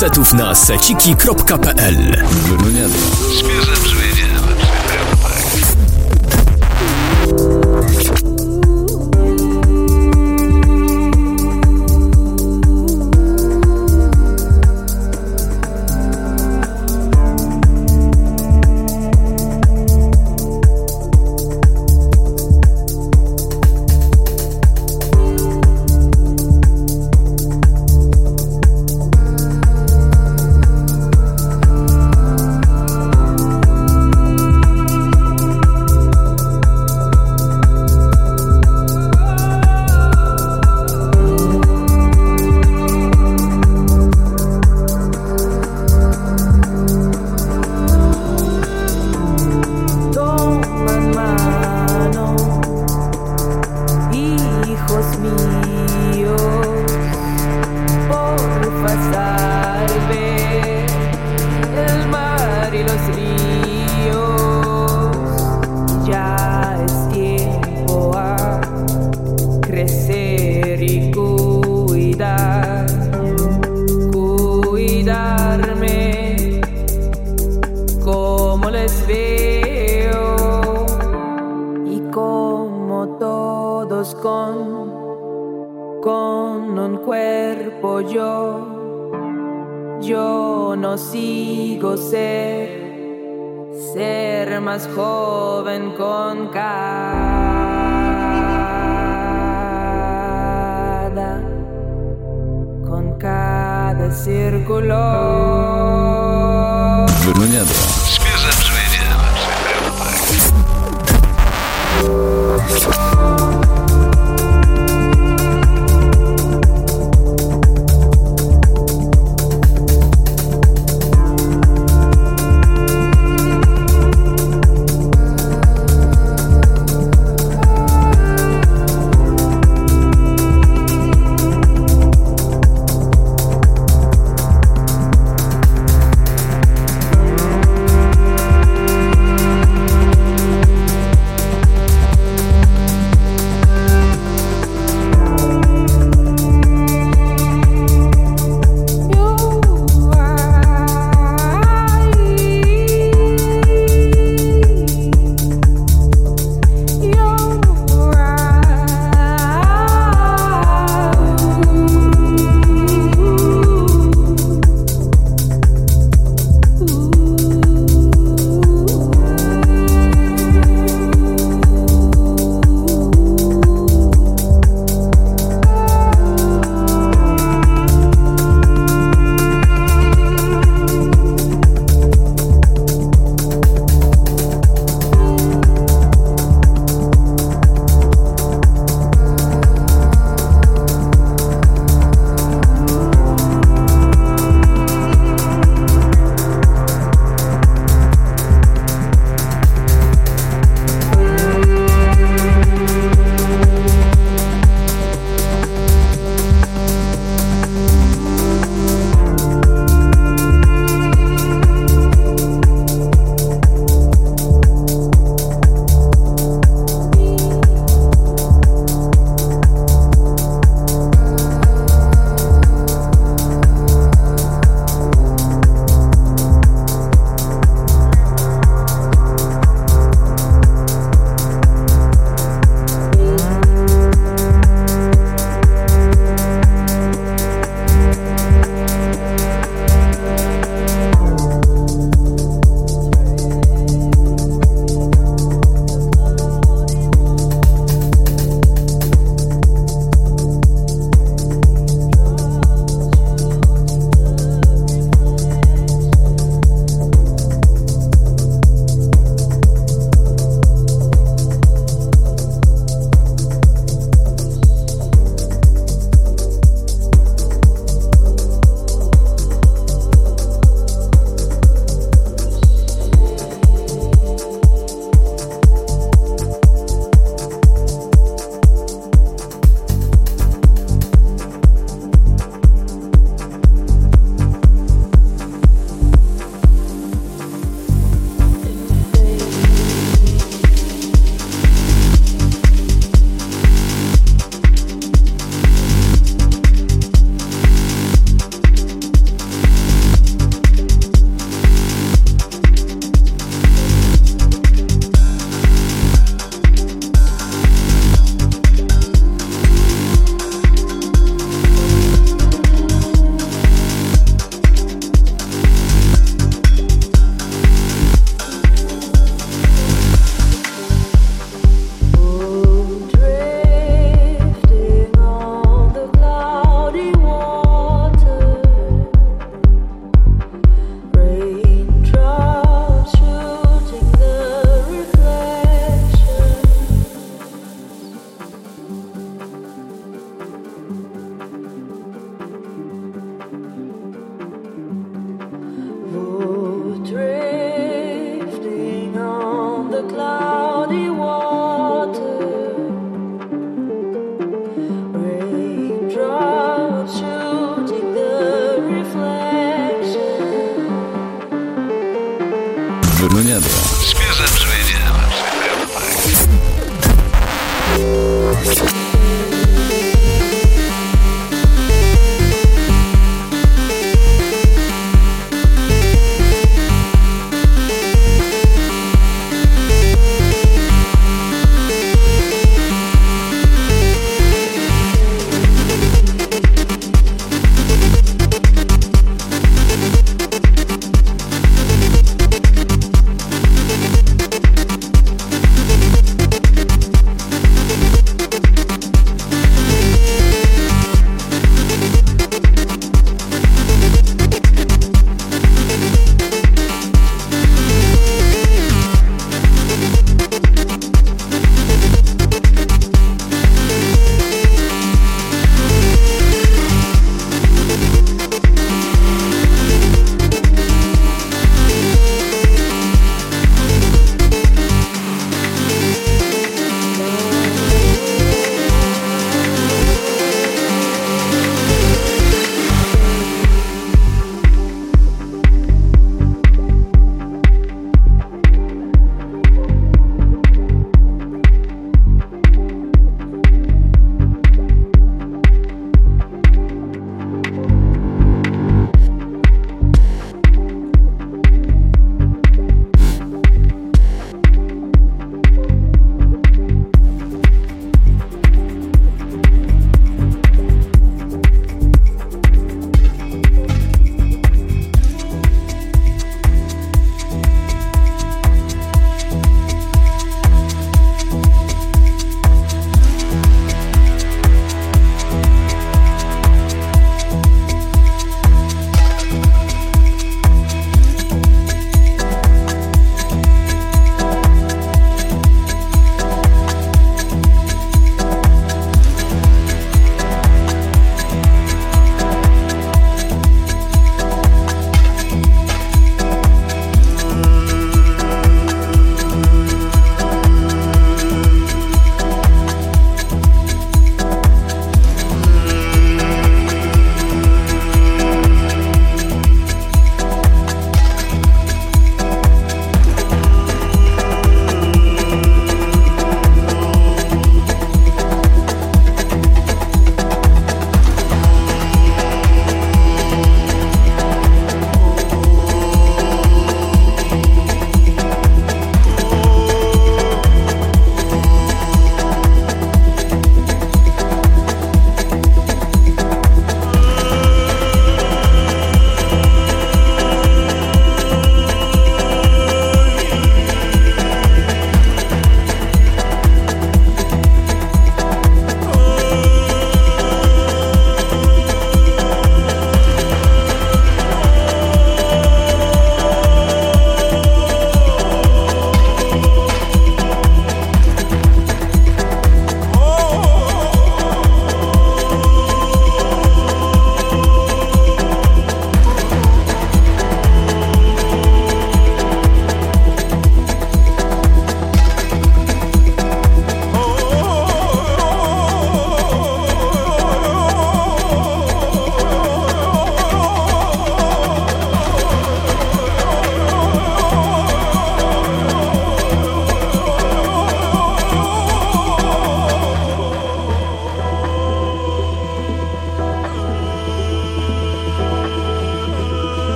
Setów na seciki.pl brzmienie ser, ser más joven con cada, con cada círculo.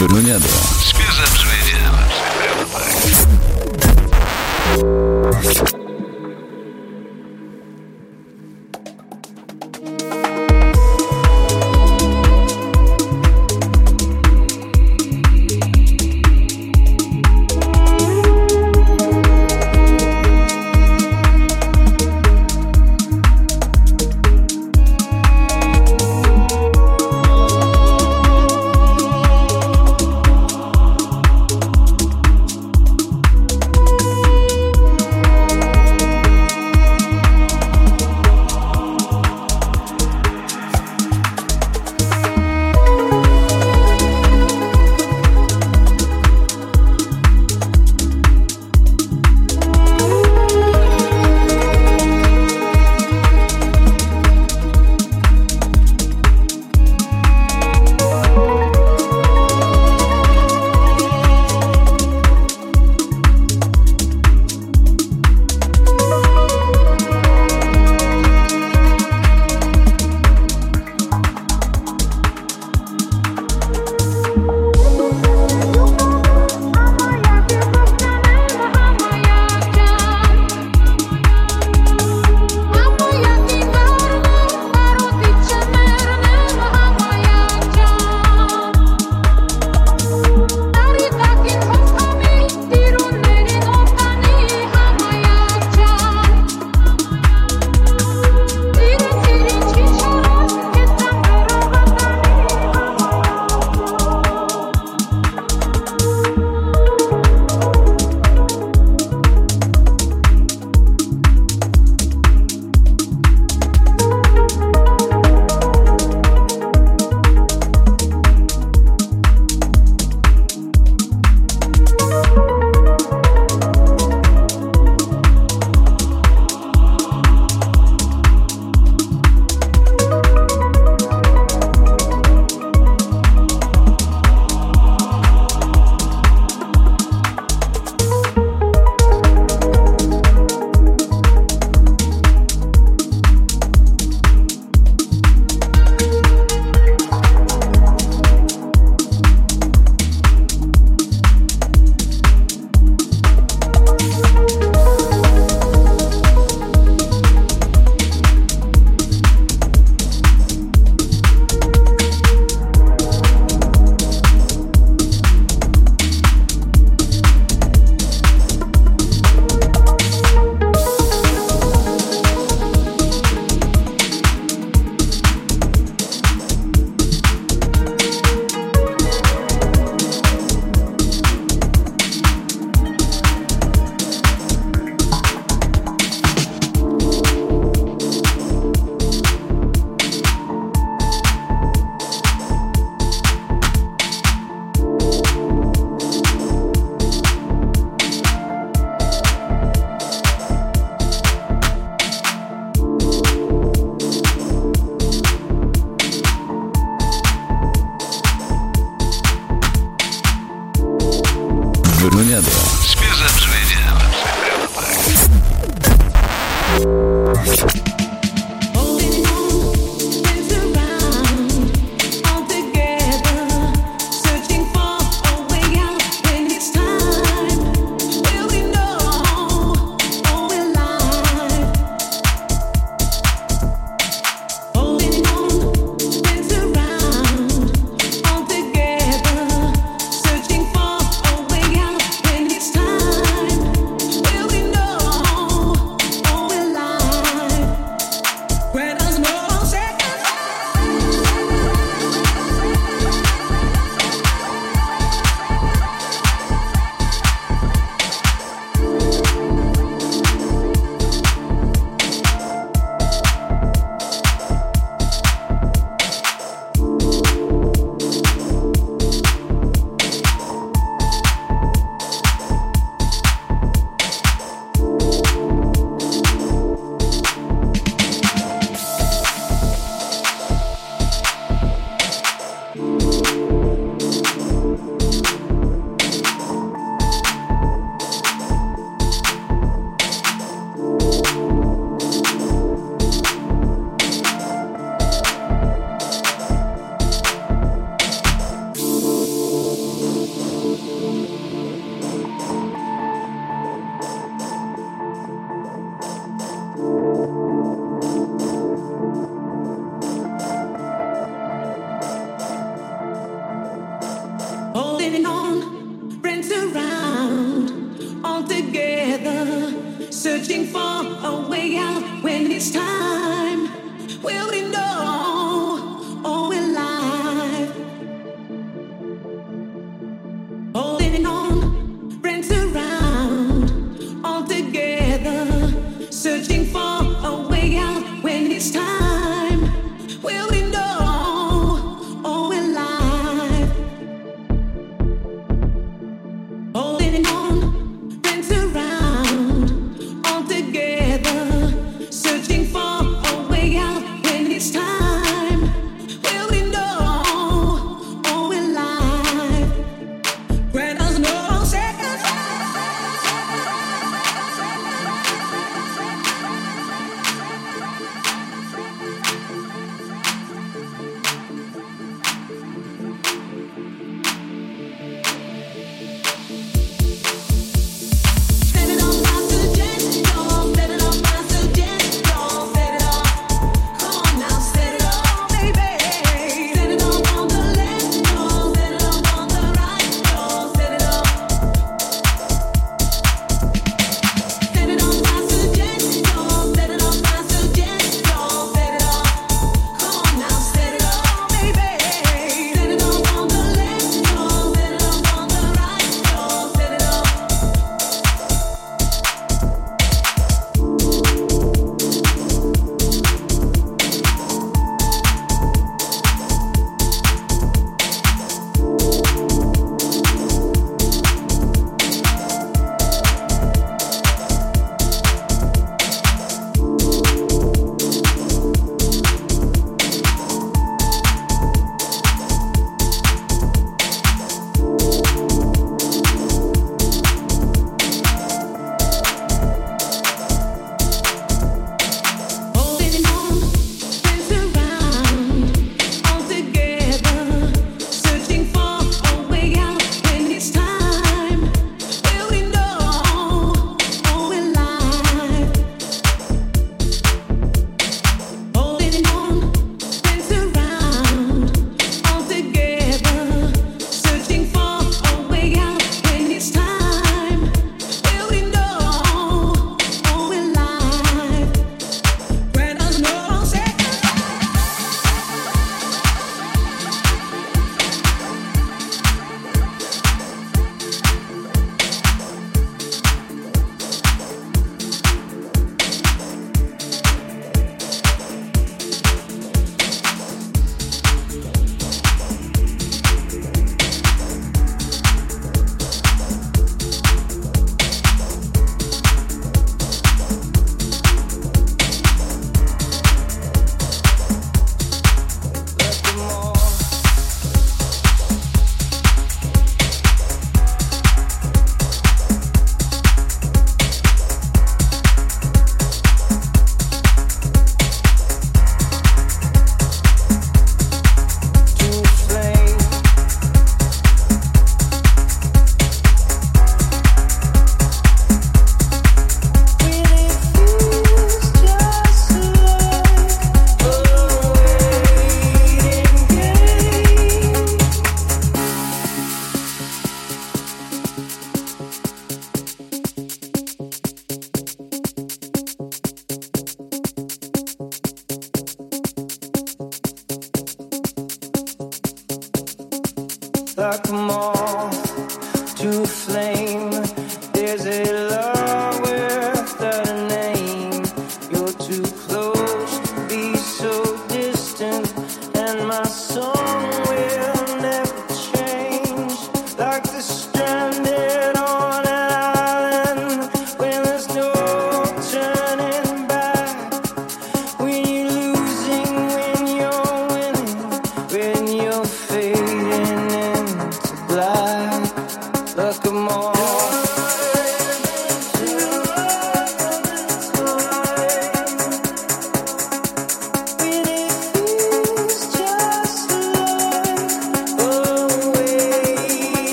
Wroniada. Świeże brzmienie.